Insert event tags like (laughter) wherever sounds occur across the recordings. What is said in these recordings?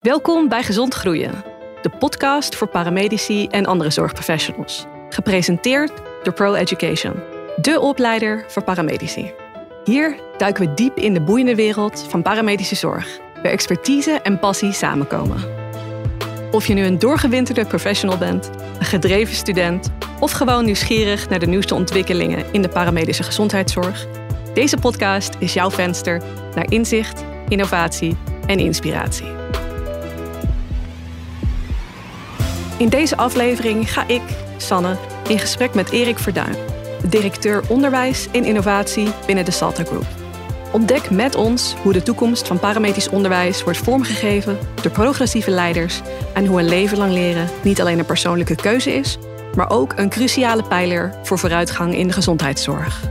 Welkom bij Gezond Groeien, de podcast voor paramedici en andere zorgprofessionals. Gepresenteerd door Pro Education, de opleider voor paramedici. Hier duiken we diep in de boeiende wereld van paramedische zorg, waar expertise en passie samenkomen. Of je nu een doorgewinterde professional bent, een gedreven student of gewoon nieuwsgierig naar de nieuwste ontwikkelingen in de paramedische gezondheidszorg, deze podcast is jouw venster naar inzicht, innovatie en inspiratie. In deze aflevering ga ik, Sanne, in gesprek met Erik Verduin, directeur onderwijs en innovatie binnen de Salta Group. Ontdek met ons hoe de toekomst van paramedisch onderwijs wordt vormgegeven door progressieve leiders en hoe een leven lang leren niet alleen een persoonlijke keuze is, maar ook een cruciale pijler voor vooruitgang in de gezondheidszorg.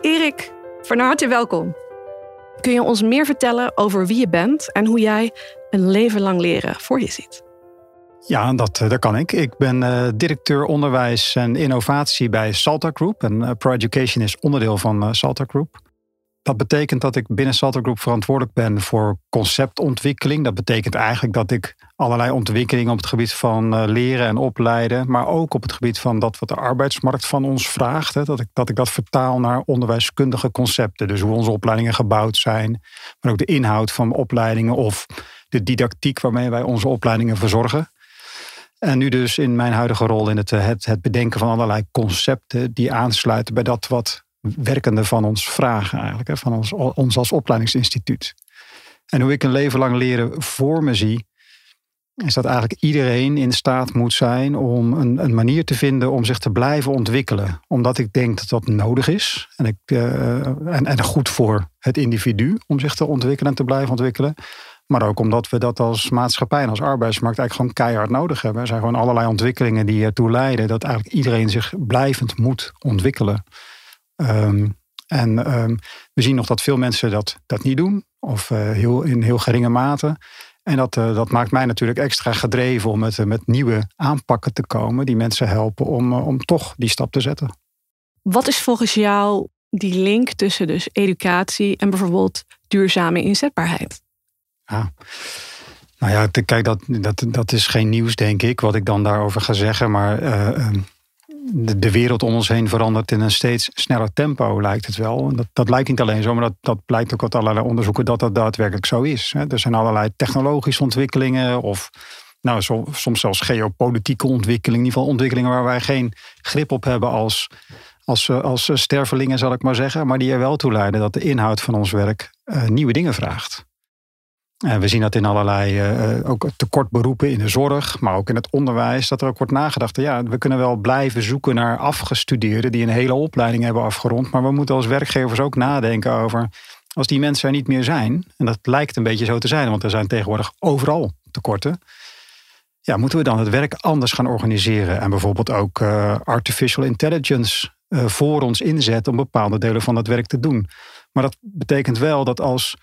Erik, van harte welkom. Kun je ons meer vertellen over wie je bent en hoe jij een leven lang leren voor je ziet? Ja, dat, eh, dat kan ik. Ik ben uh, directeur onderwijs en innovatie bij Salta Group. En uh, Pro Education is onderdeel van uh, Salta Group. Dat betekent dat ik binnen Salter Group verantwoordelijk ben voor conceptontwikkeling. Dat betekent eigenlijk dat ik allerlei ontwikkelingen op het gebied van eh, leren en opleiden, maar ook op het gebied van dat wat de arbeidsmarkt van ons vraagt, hè, dat, ik, dat ik dat vertaal naar onderwijskundige concepten. Dus hoe onze opleidingen gebouwd zijn, maar ook de inhoud van opleidingen of de didactiek waarmee wij onze opleidingen verzorgen. En nu dus in mijn huidige rol in het, het, het bedenken van allerlei concepten die aansluiten bij dat wat werkende van ons vragen eigenlijk, hè, van ons, ons als opleidingsinstituut. En hoe ik een leven lang leren voor me zie, is dat eigenlijk iedereen in staat moet zijn om een, een, manier te vinden om zich te blijven ontwikkelen. Omdat ik denk dat dat nodig is. En, ik, uh, en, en goed voor het individu om zich te ontwikkelen en te blijven ontwikkelen. Maar ook omdat we dat als maatschappij en als arbeidsmarkt eigenlijk gewoon keihard nodig hebben. Er zijn gewoon allerlei ontwikkelingen die ertoe leiden dat eigenlijk iedereen zich blijvend moet ontwikkelen. Um, en um, we zien nog dat veel mensen dat, dat niet doen, of uh, heel, in heel geringe mate. En dat, uh, dat maakt mij natuurlijk extra gedreven om met, uh, met nieuwe aanpakken te komen die mensen helpen om, om toch die stap te zetten. Wat is volgens jou die link tussen dus educatie en bijvoorbeeld duurzame inzetbaarheid? Ja. Nou ja, kijk, dat, dat, dat is geen nieuws, denk ik, wat ik dan daarover ga zeggen. Maar ehm, de, wereld om ons heen verandert in een steeds sneller tempo, lijkt het wel. Dat, dat lijkt niet alleen zo, maar dat, dat blijkt ook uit allerlei onderzoeken dat dat daadwerkelijk zo is. Er zijn allerlei technologische ontwikkelingen of nou, soms zelfs geopolitieke ontwikkelingen. In ieder geval ontwikkelingen waar wij geen grip op hebben als, als, als stervelingen, zal ik maar zeggen. Maar die er wel toe leiden dat de inhoud van ons werk uh, nieuwe dingen vraagt. En we zien dat in allerlei uh, ook tekortberoepen in de zorg, maar ook in het onderwijs, dat er ook wordt nagedacht. Ja, we kunnen wel blijven zoeken naar afgestudeerden die een hele opleiding hebben afgerond, maar we moeten als werkgevers ook nadenken over als die mensen er niet meer zijn, en dat lijkt een beetje zo te zijn, want er zijn tegenwoordig overal tekorten. Ja, moeten we dan het werk anders gaan organiseren en bijvoorbeeld ook uh, artificial intelligence voor ons inzetten om bepaalde delen van dat werk te doen. Maar dat betekent wel dat als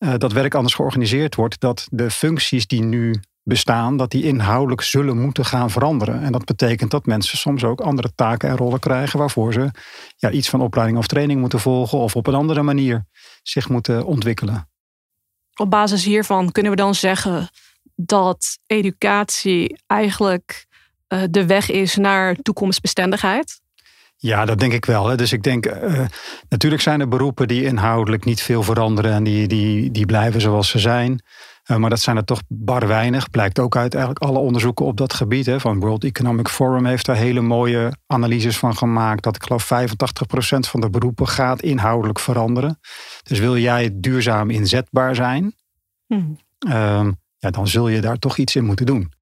uh, dat werk anders georganiseerd wordt, dat de functies die nu bestaan, dat die inhoudelijk zullen moeten gaan veranderen. En dat betekent dat mensen soms ook andere taken en rollen krijgen waarvoor ze ja, iets van opleiding of training moeten volgen of op een andere manier zich moeten ontwikkelen. Op basis hiervan kunnen we dan zeggen dat educatie eigenlijk uh, de weg is naar toekomstbestendigheid? Ja, dat denk ik wel. Hè. Dus ik denk, uh, natuurlijk zijn er beroepen die inhoudelijk niet veel veranderen en die, die, die blijven zoals ze zijn. Uh, maar dat zijn er toch bar weinig. Blijkt ook uit eigenlijk alle onderzoeken op dat gebied. Hè. Van World Economic Forum heeft daar hele mooie analyses van gemaakt. Dat ik geloof 85% van de beroepen gaat inhoudelijk veranderen. Dus wil jij duurzaam inzetbaar zijn, hmm. uh, ja, dan zul je daar toch iets in moeten doen.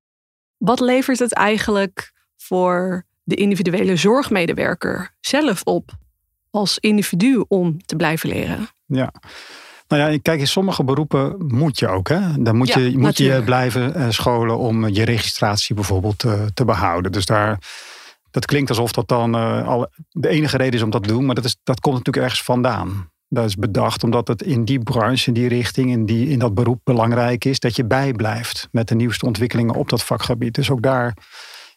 Wat levert het eigenlijk voor de individuele zorgmedewerker zelf op als individu om te blijven leren. Ja. Nou ja, kijk, in sommige beroepen moet je ook. Hè? Dan moet, je, moet je blijven eh, scholen om je registratie bijvoorbeeld te, eh, te behouden. Dus daar, dat klinkt alsof dat dan uh, al de enige reden is om dat te doen. Maar dat, is, dat komt natuurlijk ergens vandaan. Dat is bedacht omdat het in die branche, in die richting, in, die, in dat beroep belangrijk is dat je bijblijft met de nieuwste ontwikkelingen op dat vakgebied. Dus ook daar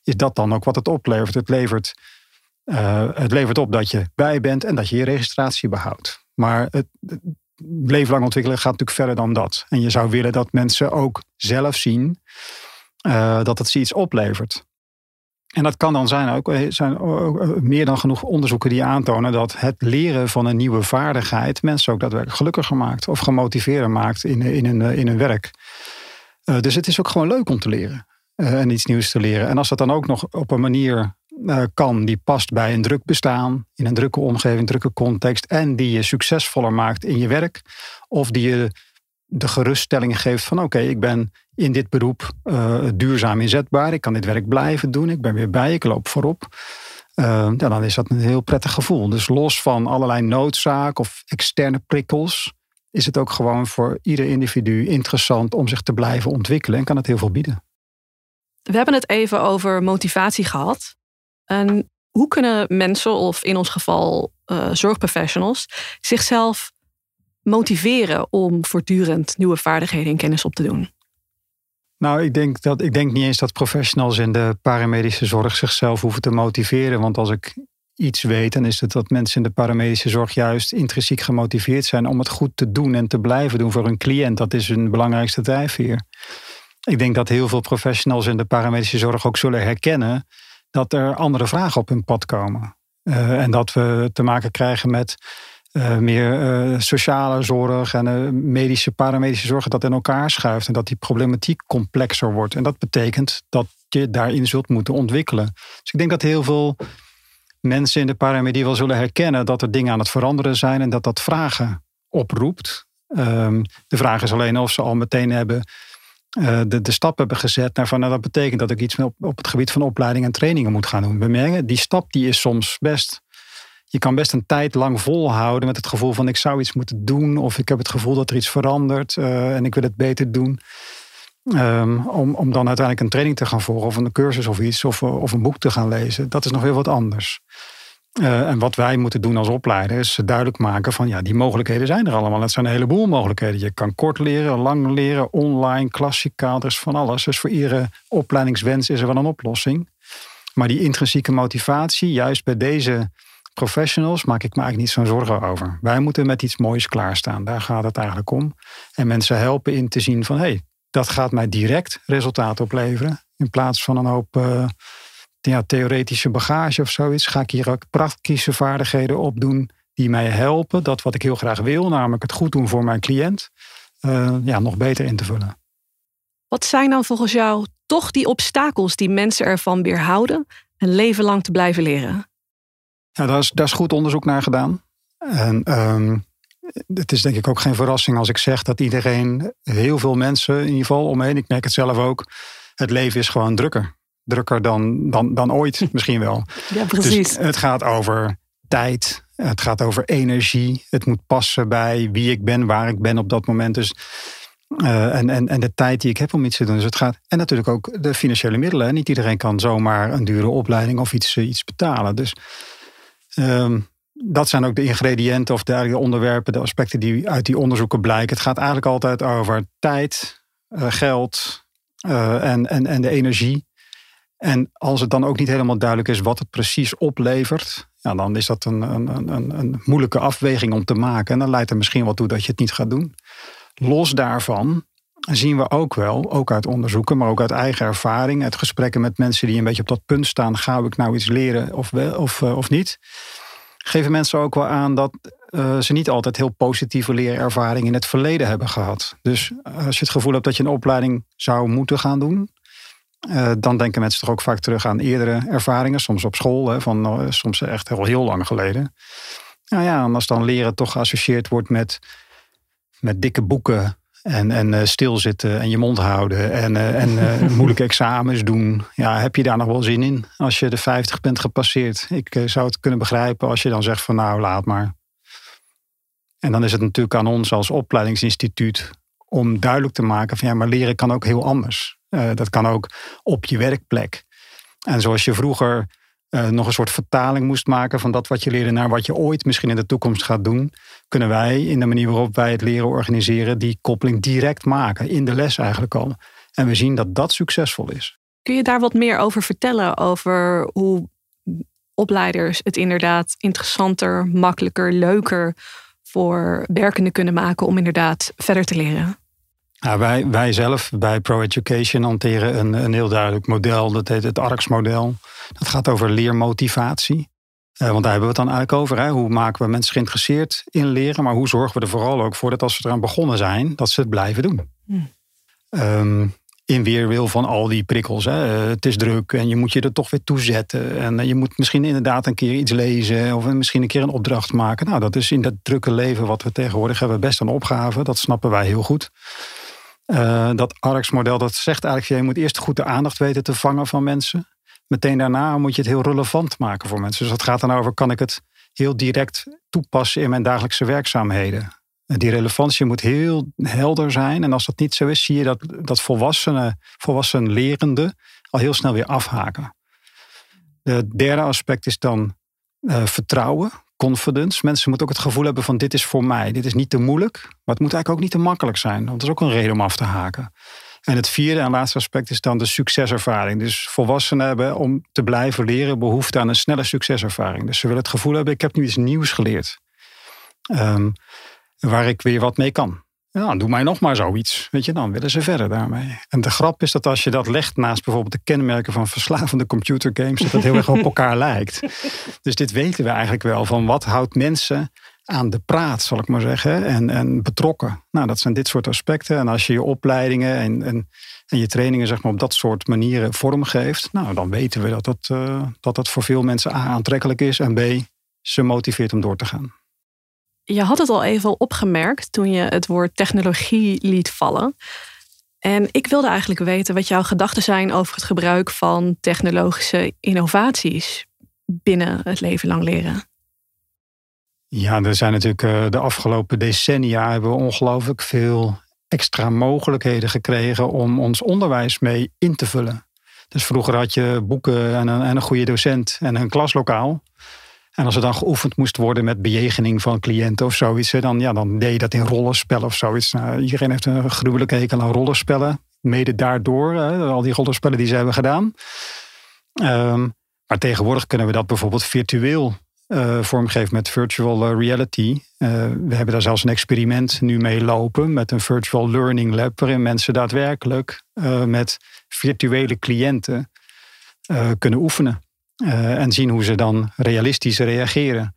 is dat dan ook wat het oplevert. Het levert, uh, het levert op dat je bij bent en dat je je registratie behoudt. Maar het, levenslang ontwikkelen gaat natuurlijk verder dan dat. En je zou willen dat mensen ook zelf zien uh, dat het ze iets oplevert. En dat kan dan zijn ook eh, zijn meer dan genoeg onderzoeken die aantonen dat het leren van een nieuwe vaardigheid mensen ook daadwerkelijk gelukkiger maakt of gemotiveerder maakt in, in, hun, in hun werk. Dus het is ook gewoon leuk om te leren en iets nieuws te leren. En als dat dan ook nog op een manier uh, kan die past bij een druk bestaan, in een drukke omgeving, drukke context en die je succesvoller maakt in je werk, of die je de geruststelling geeft van oké, ik ben in dit beroep uh, duurzaam inzetbaar. Ik kan dit werk blijven doen. Ik ben weer bij, ik loop voorop. Ja, dan is dat een heel prettig gevoel. Dus los van allerlei noodzaak of externe prikkels, is het ook gewoon voor ieder individu interessant om zich te blijven ontwikkelen en kan het heel veel bieden. We hebben het even over motivatie gehad. En hoe kunnen mensen, of in ons geval uh, zorgprofessionals, zichzelf motiveren om voortdurend nieuwe vaardigheden en kennis op te doen? Nou, ik denk, dat, ik denk niet eens dat professionals in de paramedische zorg zichzelf hoeven te motiveren. Want als ik iets weet, dan is het dat mensen in de paramedische zorg juist intrinsiek gemotiveerd zijn om het goed te doen en te blijven doen voor hun cliënt. Dat is hun belangrijkste drijfveer. Ik denk dat heel veel professionals in de paramedische zorg ook zullen herkennen dat er andere vragen op hun pad komen. Uh, en dat we te maken krijgen met uh, meer uh, sociale zorg en medische, paramedische zorg dat in elkaar schuift en dat die problematiek complexer wordt. En dat betekent dat je daarin zult moeten ontwikkelen. Dus ik denk dat heel veel mensen in de paramedie wel zullen herkennen dat er dingen aan het veranderen zijn en dat dat vragen oproept. Um, de vraag is alleen of ze al meteen hebben de, de stap hebben gezet naar van nou, dat betekent dat ik iets op, op het gebied van opleiding en trainingen moet gaan doen. We die stap die is soms best je kan best een tijd lang volhouden met het gevoel van ik zou iets moeten doen of ik heb het gevoel dat er iets verandert uh, en ik wil het beter doen. Um, om, om dan uiteindelijk een training te gaan volgen of een cursus of iets of, of een boek te gaan lezen. Dat is nog heel wat anders. Uh, en wat wij moeten doen als opleider is duidelijk maken van ja, die mogelijkheden zijn er allemaal. Het zijn een heleboel mogelijkheden. Je kan kort leren, lang leren, online, klassikaal, er is van alles. Dus voor iedere opleidingswens is er wel een oplossing. Maar die intrinsieke motivatie, juist bij deze professionals maak ik me eigenlijk niet zo'n zorgen over. Wij moeten met iets moois klaarstaan. Daar gaat het eigenlijk om. En mensen helpen in te zien van hé, hey, dat gaat mij direct resultaat opleveren. In plaats van een hoop uh, ja, theoretische bagage of zoiets, ga ik hier ook praktische vaardigheden opdoen die mij helpen dat wat ik heel graag wil, namelijk het goed doen voor mijn cliënt, uh, ja, nog beter in te vullen. Wat zijn dan volgens jou toch die obstakels die mensen ervan weerhouden een leven lang te blijven leren? Ja, daar is, daar is goed onderzoek naar gedaan. En um, het is denk ik ook geen verrassing als ik zeg dat iedereen, heel veel mensen in ieder geval omheen, ik merk het zelf ook, het leven is gewoon drukker. Drukker dan, dan, dan ooit (laughs) misschien wel. Ja, precies. Dus het gaat over tijd, het gaat over energie. Het moet passen bij wie ik ben, waar ik ben op dat moment. Dus uh, en, en, en de tijd die ik heb om iets te doen. Dus het gaat, en natuurlijk ook de financiële middelen. Niet iedereen kan zomaar een dure opleiding of iets, iets betalen. Dus Um, dat zijn ook de ingrediënten of de, onderwerpen, de aspecten die uit die onderzoeken blijken. Het gaat eigenlijk altijd over tijd, uh, geld en, en, en de energie. En als het dan ook niet helemaal duidelijk is wat het precies oplevert, ja, dan is dat een, een, een, een moeilijke afweging om te maken. En dan leidt er misschien wel toe dat je het niet gaat doen. Los daarvan zien we ook wel, ook uit onderzoeken, maar ook uit eigen ervaring, uit gesprekken met mensen die een beetje op dat punt staan, ga ik nou iets leren of, wel, of, uh, of niet, geven mensen ook wel aan dat uh, ze niet altijd heel positieve leerervaringen in het verleden hebben gehad. Dus als je het gevoel hebt dat je een opleiding zou moeten gaan doen, uh, dan denken mensen toch ook vaak terug aan eerdere ervaringen, soms op school, hè, van, soms echt heel, heel lang geleden. Nou ja, en als dan leren toch geassocieerd wordt met, met dikke boeken en, en uh, stilzitten en je mond houden en, en (laughs) moeilijke examens doen. Ja, heb je daar nog wel zin in als je de 50 bent gepasseerd? Ik zou het kunnen begrijpen als je dan zegt van nou laat maar. En dan is het natuurlijk aan ons als opleidingsinstituut om duidelijk te maken van ja, maar leren kan ook heel anders. dat kan ook op je werkplek. En zoals je vroeger uh, nog een soort vertaling moest maken van dat wat je leerde naar wat je ooit misschien in de toekomst gaat doen, kunnen wij in de manier waarop wij het leren organiseren die koppeling direct maken, in de les eigenlijk al. En we zien dat dat succesvol is. Kun je daar wat meer over vertellen, over hoe opleiders het inderdaad interessanter, makkelijker, leuker voor werkenden kunnen maken om inderdaad verder te leren? Nou, wij, wij zelf bij Pro Education hanteren een, een heel duidelijk model. Dat heet het ARCS-model. Dat gaat over leermotivatie. Uh, want daar hebben we het dan eigenlijk over. Hè? Hoe maken we mensen geïnteresseerd in leren? Maar hoe zorgen we er vooral ook voor dat als ze eraan begonnen zijn, dat ze het blijven doen? Hmm. Um, in weerwil van al die prikkels. Hè. Eh, het is druk en je moet je er toch weer toe zetten. En eh, je moet misschien inderdaad een keer iets lezen of misschien een keer een opdracht maken. Nou, dat is in dat drukke leven wat we tegenwoordig hebben best een opgave. Dat snappen wij heel goed. Uh, dat ARX-model dat zegt eigenlijk, je moet eerst goed de aandacht weten te vangen van mensen. Meteen daarna moet je het heel relevant maken voor mensen. Dus dat gaat dan over, kan ik het heel direct toepassen in mijn dagelijkse werkzaamheden? Die relevantie moet heel helder zijn. En als dat niet zo is, zie je dat, dat volwassenen, volwassen lerenden al heel snel weer afhaken. Het derde aspect is dan uh, vertrouwen, confidence. Mensen moeten ook het gevoel hebben van dit is voor mij. Dit is niet te moeilijk, maar het moet eigenlijk ook niet te makkelijk zijn. Want dat is ook een reden om af te haken. En het vierde en laatste aspect is dan de succeservaring. Dus volwassenen hebben om te blijven leren behoefte aan een snelle succeservaring. Dus ze willen het gevoel hebben, ik heb nu iets nieuws geleerd. Um, waar ik weer wat mee kan. Ja, doe mij nog maar zoiets. Weet je, dan willen ze verder daarmee. En de grap is dat als je dat legt naast bijvoorbeeld de kenmerken van verslavende computergames, dat het heel erg op elkaar (laughs) lijkt. Dus dit weten we eigenlijk wel van wat houdt mensen aan de praat, zal ik maar zeggen, en, en betrokken. Nou, dat zijn dit soort aspecten. En als je je opleidingen en, en, je trainingen zeg maar, op dat soort manieren vormgeeft, nou, dan weten we dat dat, uh, dat dat voor veel mensen A aantrekkelijk is en B ze motiveert om door te gaan. Je had het al even opgemerkt toen je het woord technologie liet vallen. En ik wilde eigenlijk weten wat jouw gedachten zijn over het gebruik van technologische innovaties binnen het leven lang leren. Ja, er zijn natuurlijk eh, de afgelopen decennia hebben we ongelooflijk veel extra mogelijkheden gekregen om ons onderwijs mee in te vullen. Dus vroeger had je boeken en een, en een goede docent en een klaslokaal. En als er dan geoefend moest worden met bejegening van cliënten of zoiets, dan, ja, dan deed je dat in rollenspellen of zoiets. Nou, iedereen heeft een gruwelijke hekel aan rollenspellen. Mede daardoor, hè, al die rollenspellen die ze hebben gedaan. Ehm, maar tegenwoordig kunnen we dat bijvoorbeeld virtueel uh, vormgeven met virtual eh, reality. Uh, we hebben daar zelfs een experiment nu mee lopen met een virtual learning lab, waarin mensen daadwerkelijk met virtuele cliënten kunnen oefenen. Uh, en zien hoe ze dan realistisch reageren.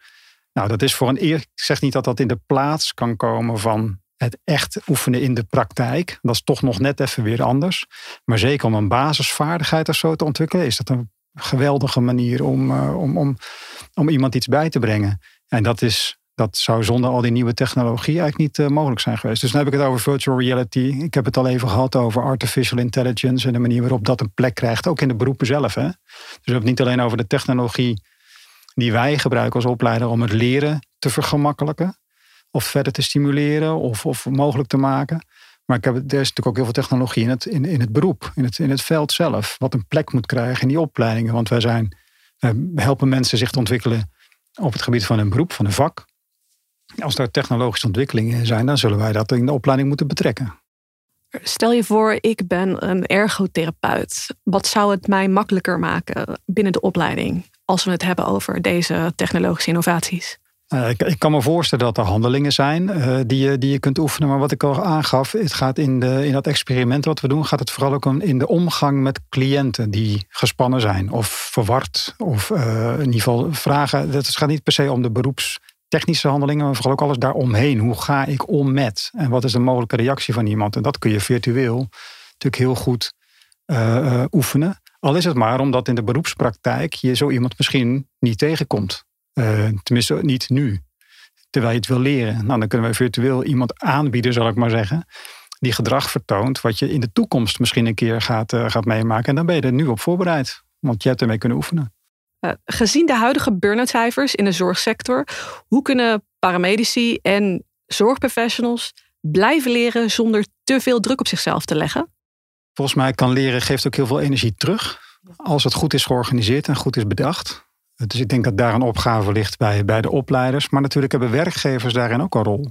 Nou, dat is voor een eer. Ik zeg niet dat dat in de plaats kan komen van het echt oefenen in de praktijk. Dat is toch nog net even weer anders. Maar zeker om een basisvaardigheid of zo te ontwikkelen, is dat een geweldige manier om, uh, om, om, om iemand iets bij te brengen. En dat is dat zou zonder al die nieuwe technologie eigenlijk niet uh, mogelijk zijn geweest. Dus dan heb ik het over virtual reality. Ik heb het al even gehad over artificial intelligence en de manier waarop dat een plek krijgt, ook in de beroepen zelf. Hè? Dus we hebben het niet alleen over de technologie die wij gebruiken als opleider om het leren te vergemakkelijken, of verder te stimuleren of, of mogelijk te maken. Maar ik heb, er is natuurlijk ook heel veel technologie in het, in, in het beroep, in het, in het veld zelf, wat een plek moet krijgen in die opleidingen. Want wij zijn, we helpen mensen zich te ontwikkelen op het gebied van een beroep, van een vak. Als er technologische ontwikkelingen zijn, dan zullen wij dat in de opleiding moeten betrekken. Stel je voor, ik ben een ergotherapeut. Wat zou het mij makkelijker maken binnen de opleiding als we het hebben over deze technologische innovaties? Uh, ik, kan me voorstellen dat er handelingen zijn uh, die, je, die je kunt oefenen. Maar wat ik al aangaf, het gaat in, de, in dat experiment wat we doen, gaat het vooral ook in de omgang met cliënten die gespannen zijn of verward. Of uh, in ieder geval vragen. Het gaat niet per se om de beroeps technische handelingen, maar vooral ook alles daaromheen. Hoe ga ik om met? En wat is de mogelijke reactie van iemand? En dat kun je virtueel natuurlijk heel goed uh, oefenen. Al is het maar omdat in de beroepspraktijk je zo iemand misschien niet tegenkomt. Uh, tenminste, niet nu. Terwijl je het wil leren. Nou, dan kunnen wij virtueel iemand aanbieden, zal ik maar zeggen. Die gedrag vertoont wat je in de toekomst misschien een keer gaat, gaat meemaken. En dan ben je er nu op voorbereid. Want je hebt ermee kunnen oefenen. Eh, gezien de huidige burn-out cijfers in de zorgsector, hoe kunnen paramedici en zorgprofessionals blijven leren zonder te veel druk op zichzelf te leggen? Volgens mij kan leren geeft ook heel veel energie terug. Als het goed is georganiseerd en goed is bedacht. Dus ik denk dat daar een opgave ligt bij, bij de opleiders. Maar natuurlijk hebben werkgevers daarin ook een rol.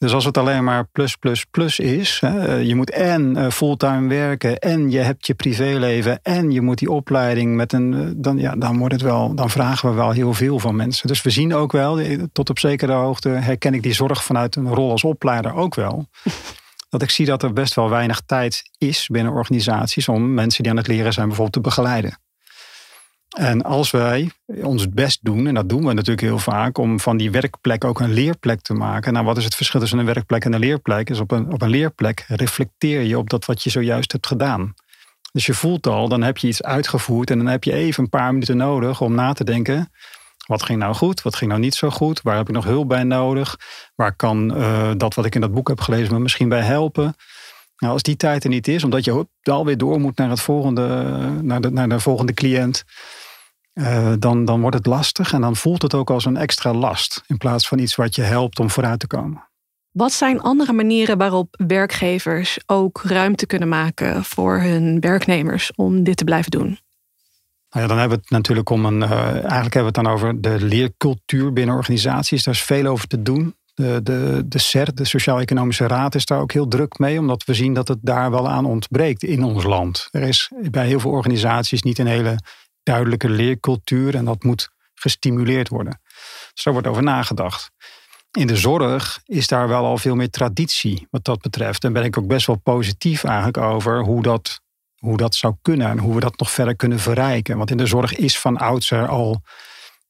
Dus als het alleen maar plus, plus, plus is, hè, eh, je moet en eh, fulltime werken en je hebt je privéleven en je moet die opleiding met een, eh, dan, ja, dan wordt het wel, dan vragen we wel heel veel van mensen. Dus we zien ook wel, tot op zekere hoogte herken ik die zorg vanuit een rol als opleider ook wel. (laughs) Dat ik zie dat er best wel weinig tijd is binnen organisaties om mensen die aan het leren zijn bijvoorbeeld te begeleiden. En als wij ons best doen, en dat doen we natuurlijk heel vaak, om van die werkplek ook een leerplek te maken. Nou, wat is het verschil tussen een werkplek en een leerplek? Is op een, op een leerplek reflecteer je op dat wat je zojuist hebt gedaan. Dus je voelt al, dan heb je iets uitgevoerd en dan heb je even een paar minuten nodig om na te denken. Wat ging nou goed? Wat ging nou niet zo goed? Waar heb ik nog hulp bij nodig? Waar kan uh, dat wat ik in dat boek heb gelezen me misschien bij helpen? Nou, als die tijd er niet is, omdat je alweer door moet naar, het volgende, naar, de, naar de volgende cliënt, uh, dan, dan wordt het lastig en dan voelt het ook als een extra last in plaats van iets wat je helpt om vooruit te komen. Wat zijn andere manieren waarop werkgevers ook ruimte kunnen maken voor hun werknemers om dit te blijven doen? Nou ja, dan hebben we het natuurlijk om een. Uh, eigenlijk hebben we het dan over de leercultuur binnen organisaties. Daar is veel over te doen. De, de, de CER, de Sociaal-Economische Raad, is daar ook heel druk mee, omdat we zien dat het daar wel aan ontbreekt in ons land. Er is bij heel veel organisaties niet een hele duidelijke leercultuur en dat moet gestimuleerd worden. Dus daar wordt over nagedacht. In de zorg is daar wel al veel meer traditie wat dat betreft. En ben ik ook best wel positief eigenlijk over hoe dat, hoe dat zou kunnen en hoe we dat nog verder kunnen verrijken. Want in de zorg is van oudsher al.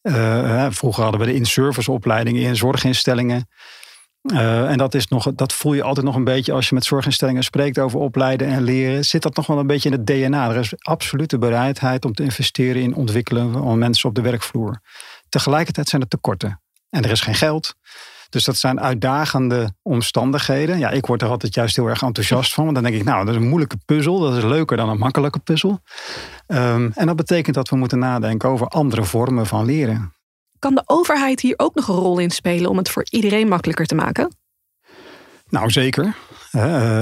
Uh, vroeger hadden we de in-service opleidingen in zorginstellingen. Uh, en dat, is nog, dat voel je altijd nog een beetje als je met zorginstellingen spreekt over opleiden en leren. Zit dat nog wel een beetje in het DNA? Er is absolute bereidheid om te investeren in ontwikkelen van mensen op de werkvloer. Tegelijkertijd zijn er tekorten. En er is geen geld. Dus dat zijn uitdagende omstandigheden. Ja, ik word er altijd juist heel erg enthousiast van. Want dan denk ik, nou, dat is een moeilijke puzzel. Dat is leuker dan een makkelijke puzzel. Um, en dat betekent dat we moeten nadenken over andere vormen van leren. Kan de overheid hier ook nog een rol in spelen om het voor iedereen makkelijker te maken? Nou, zeker. Eh,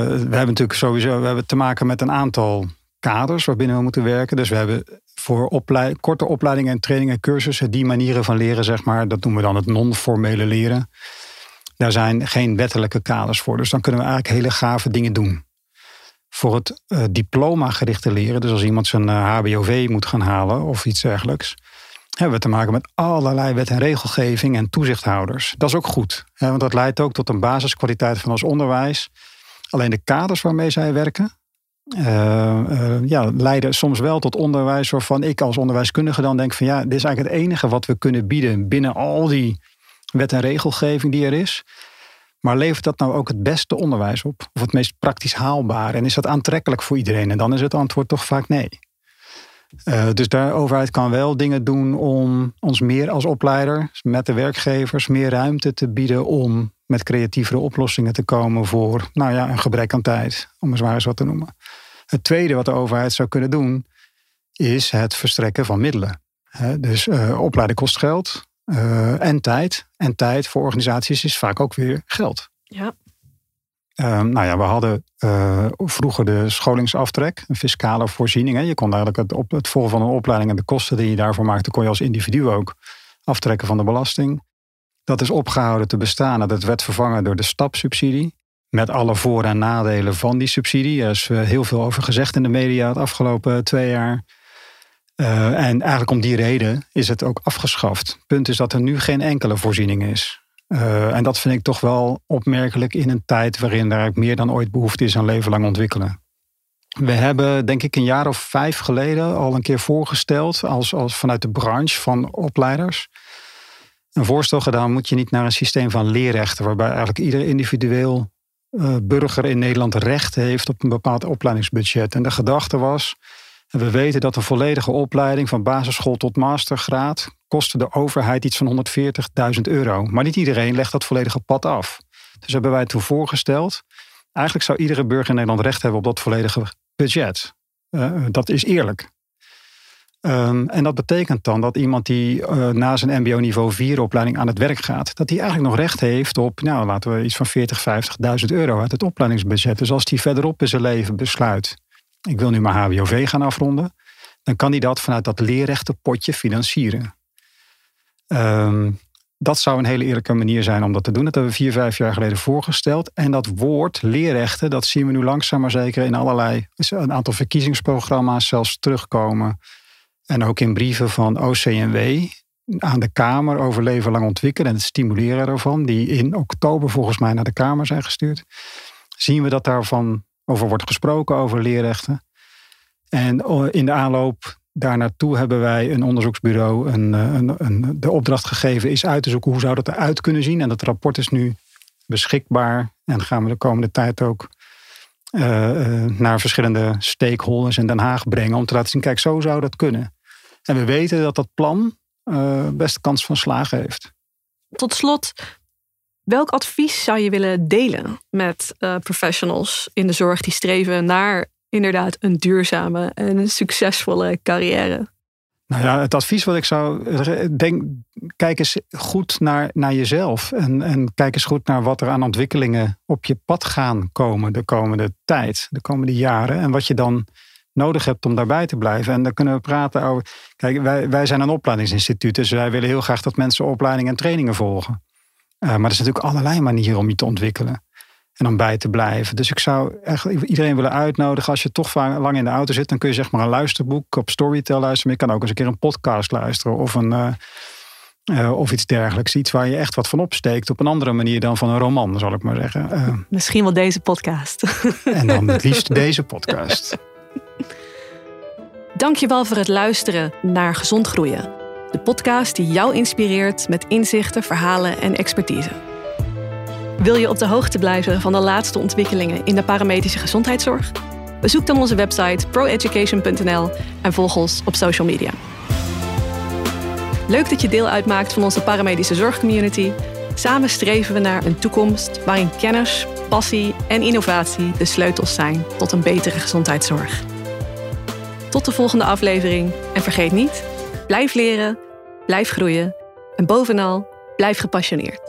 we hebben natuurlijk sowieso we hebben te maken met een aantal kaders waarbinnen we moeten werken. Dus we hebben voor opleid, korte opleidingen en trainingen en cursussen die manieren van leren, zeg maar, dat noemen we dan het non-formele leren. Daar zijn geen wettelijke kaders voor. Dus dan kunnen we eigenlijk hele gave dingen doen. Voor het uh, diploma-gerichte leren, dus als iemand zijn HBOV eh, moet gaan halen of iets dergelijks, hebben we te maken met allerlei wet en regelgeving en toezichthouders. Dat is ook goed, hè, want dat leidt ook tot een basiskwaliteit van ons onderwijs. Alleen de kaders waarmee zij werken, uh, ja, leiden soms wel tot onderwijs waarvan ik als onderwijskundige dan denk van ja, dit is eigenlijk het enige wat we kunnen bieden binnen al die wet en regelgeving die er is. Maar levert dat nou ook het beste onderwijs op? Of het meest praktisch haalbaar? En is dat aantrekkelijk voor iedereen? En dan is het antwoord toch vaak nee. Uh, dus de overheid kan wel dingen doen om ons meer als opleider, met de werkgevers, meer ruimte te bieden om met creatievere oplossingen te komen voor nou ja, een gebrek aan tijd, om eens maar eens wat te noemen. Het tweede wat de overheid zou kunnen doen, is het verstrekken van middelen. dus uh, kost geld uh, en tijd. En tijd voor organisaties is vaak ook weer geld. Ja. Ehm, nou ja, we hadden uh, vroeger de scholingsaftrek, een fiscale voorziening. Hè. Je kon eigenlijk het, op het volgen van een opleiding en de kosten die je daarvoor maakte, kon je als individu ook aftrekken van de belasting. Dat is opgehouden te bestaan. Dat werd vervangen door de stapsubsidie. Met alle voor- en nadelen van die subsidie. Er is heel veel over gezegd in de media het afgelopen twee jaar. Uh, en eigenlijk om die reden is het ook afgeschaft. Punt is dat er nu geen enkele voorziening is. Uh, en dat vind ik toch wel opmerkelijk in een tijd waarin er meer dan ooit behoefte is aan leven lang ontwikkelen. We hebben, denk ik, een jaar of vijf geleden al een keer voorgesteld, als, als vanuit de branche van opleiders, een voorstel gedaan: moet je niet naar een systeem van leerrechten, waarbij eigenlijk ieder individueel uh, burger in Nederland recht heeft op een bepaald opleidingsbudget. En de gedachte was. We weten dat een volledige opleiding van basisschool tot mastergraad kostte de overheid iets van 140.000 euro. Maar niet iedereen legt dat volledige pad af. Dus hebben wij toen voorgesteld. Eigenlijk zou iedere burger in Nederland recht hebben op dat volledige budget. Uh, dat is eerlijk. Um, en dat betekent dan dat iemand die uh, na zijn MBO niveau 4 opleiding aan het werk gaat, dat hij eigenlijk nog recht heeft op, nou laten we iets van 40, 50.000 euro uit het opleidingsbudget. Dus als hij verderop in zijn leven besluit, ik wil nu mijn HBOV gaan afronden, dan kan hij dat vanuit dat leerrechtenpotje financieren. Um, Dat zou een hele eerlijke manier zijn om dat te doen. Dat hebben we vier, vijf jaar geleden voorgesteld. En dat woord leerrechten, dat zien we nu langzaam maar zeker in allerlei, een aantal verkiezingsprogramma's zelfs terugkomen. En ook in brieven van OCMW aan de Kamer over leven lang ontwikkelen en het stimuleren daarvan, die in oktober volgens mij naar de Kamer zijn gestuurd. Zien we dat daarvan over wordt gesproken, over leerrechten. En in de aanloop daar naartoe hebben wij een onderzoeksbureau een, eh, een, een, de opdracht gegeven is uit te zoeken hoe zou dat eruit kunnen zien. En dat rapport is nu beschikbaar en gaan we de komende tijd ook uh, naar verschillende stakeholders in Den Haag brengen om te laten zien, kijk, zo zou dat kunnen. En we weten dat dat plan uh, best kans van slagen heeft. Tot slot, welk advies zou je willen delen met professionals in de zorg die streven naar inderdaad een duurzame en succesvolle carrière? Nou ja, het advies wat ik zou denk, kijk eens goed naar, naar jezelf. En, en kijk eens goed naar wat er aan ontwikkelingen op je pad gaan komen de komende tijd, de komende jaren. En wat je dan nodig hebt om daarbij te blijven. En dan kunnen we praten over. Kijk, wij, wij zijn een opleidingsinstituut, dus wij willen heel graag dat mensen opleidingen en trainingen volgen. Uh, maar er zijn natuurlijk allerlei manieren om je te ontwikkelen en om bij te blijven. Dus ik zou echt iedereen willen uitnodigen. Als je toch lang in de auto zit, dan kun je zeg maar een luisterboek op Storytel luisteren. Maar je kan ook eens een keer een podcast luisteren of een. Uh, uh, of iets dergelijks. Iets waar je echt wat van opsteekt. Op een andere manier dan van een roman, zal ik maar zeggen. Uh, Misschien wel deze podcast. En dan het liefst (laughs) deze podcast. Dankjewel voor het luisteren naar Gezond Groeien. De podcast die jou inspireert met inzichten, verhalen en expertise. Wil je op de hoogte blijven van de laatste ontwikkelingen in de paramedische gezondheidszorg? Bezoek dan onze website proeducation.nl en volg ons op social media. Leuk dat je deel uitmaakt van onze paramedische zorgcommunity. Samen streven we naar een toekomst waarin kennis, passie en innovatie de sleutels zijn tot een betere gezondheidszorg. Tot de volgende aflevering en vergeet niet, blijf leren, blijf groeien en bovenal, blijf gepassioneerd.